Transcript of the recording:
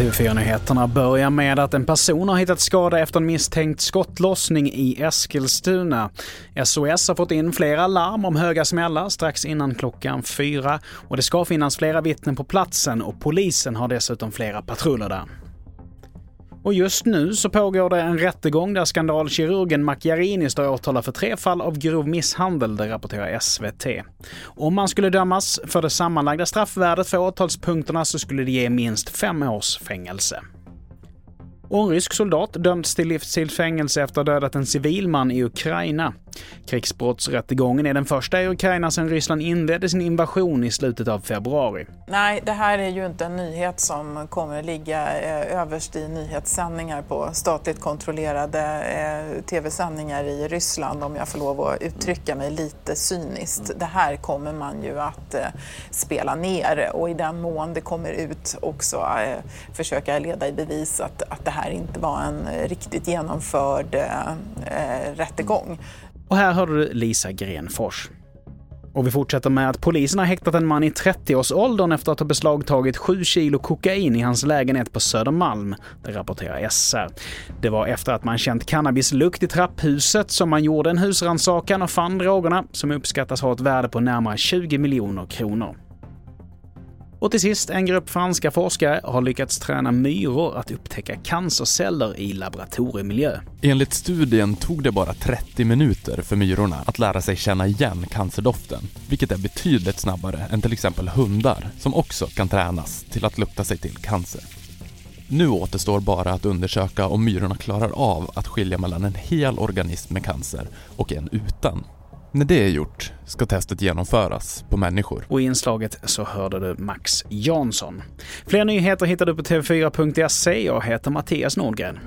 TV4-nyheterna börjar med att en person har hittat skada efter en misstänkt skottlossning i Eskilstuna. SOS har fått in flera larm om höga smällar strax innan klockan fyra och det ska finnas flera vittnen på platsen och polisen har dessutom flera patruller där. Och just nu så pågår det en rättegång där skandalkirurgen Macchiarini står åtalad för tre fall av grov misshandel, det rapporterar SVT. Om man skulle dömas för det sammanlagda straffvärdet för åtalspunkterna så skulle det ge minst fem års fängelse. Och en rysk soldat dömts till livstids fängelse efter att ha dödat en civilman i Ukraina. Krigsbrottsrättegången är den första i Ukraina sedan Ryssland inledde sin invasion i slutet av februari. Nej, det här är ju inte en nyhet som kommer ligga eh, överst i nyhetssändningar på statligt kontrollerade eh, tv-sändningar i Ryssland om jag får lov att uttrycka mig lite cyniskt. Det här kommer man ju att eh, spela ner och i den mån det kommer ut också försöka leda i bevis att, att det här inte var en riktigt genomförd rättegång. Och här hörde du Lisa Grenfors. Och vi fortsätter med att polisen har häktat en man i 30-årsåldern efter att ha beslagtagit 7 kilo kokain i hans lägenhet på Södermalm. Det rapporterar SR. Det var efter att man känt cannabislukt i trapphuset som man gjorde en husrannsakan och fann drogerna som uppskattas ha ett värde på närmare 20 miljoner kronor. Och till sist, en grupp franska forskare har lyckats träna myror att upptäcka cancerceller i laboratoriemiljö. Enligt studien tog det bara 30 minuter för myrorna att lära sig känna igen cancerdoften, vilket är betydligt snabbare än till exempel hundar, som också kan tränas till att lukta sig till cancer. Nu återstår bara att undersöka om myrorna klarar av att skilja mellan en hel organism med cancer och en utan. När det är gjort ska testet genomföras på människor. Och i inslaget så hörde du Max Jansson. Fler nyheter hittar du på tv4.se. Jag heter Mattias Nordgren.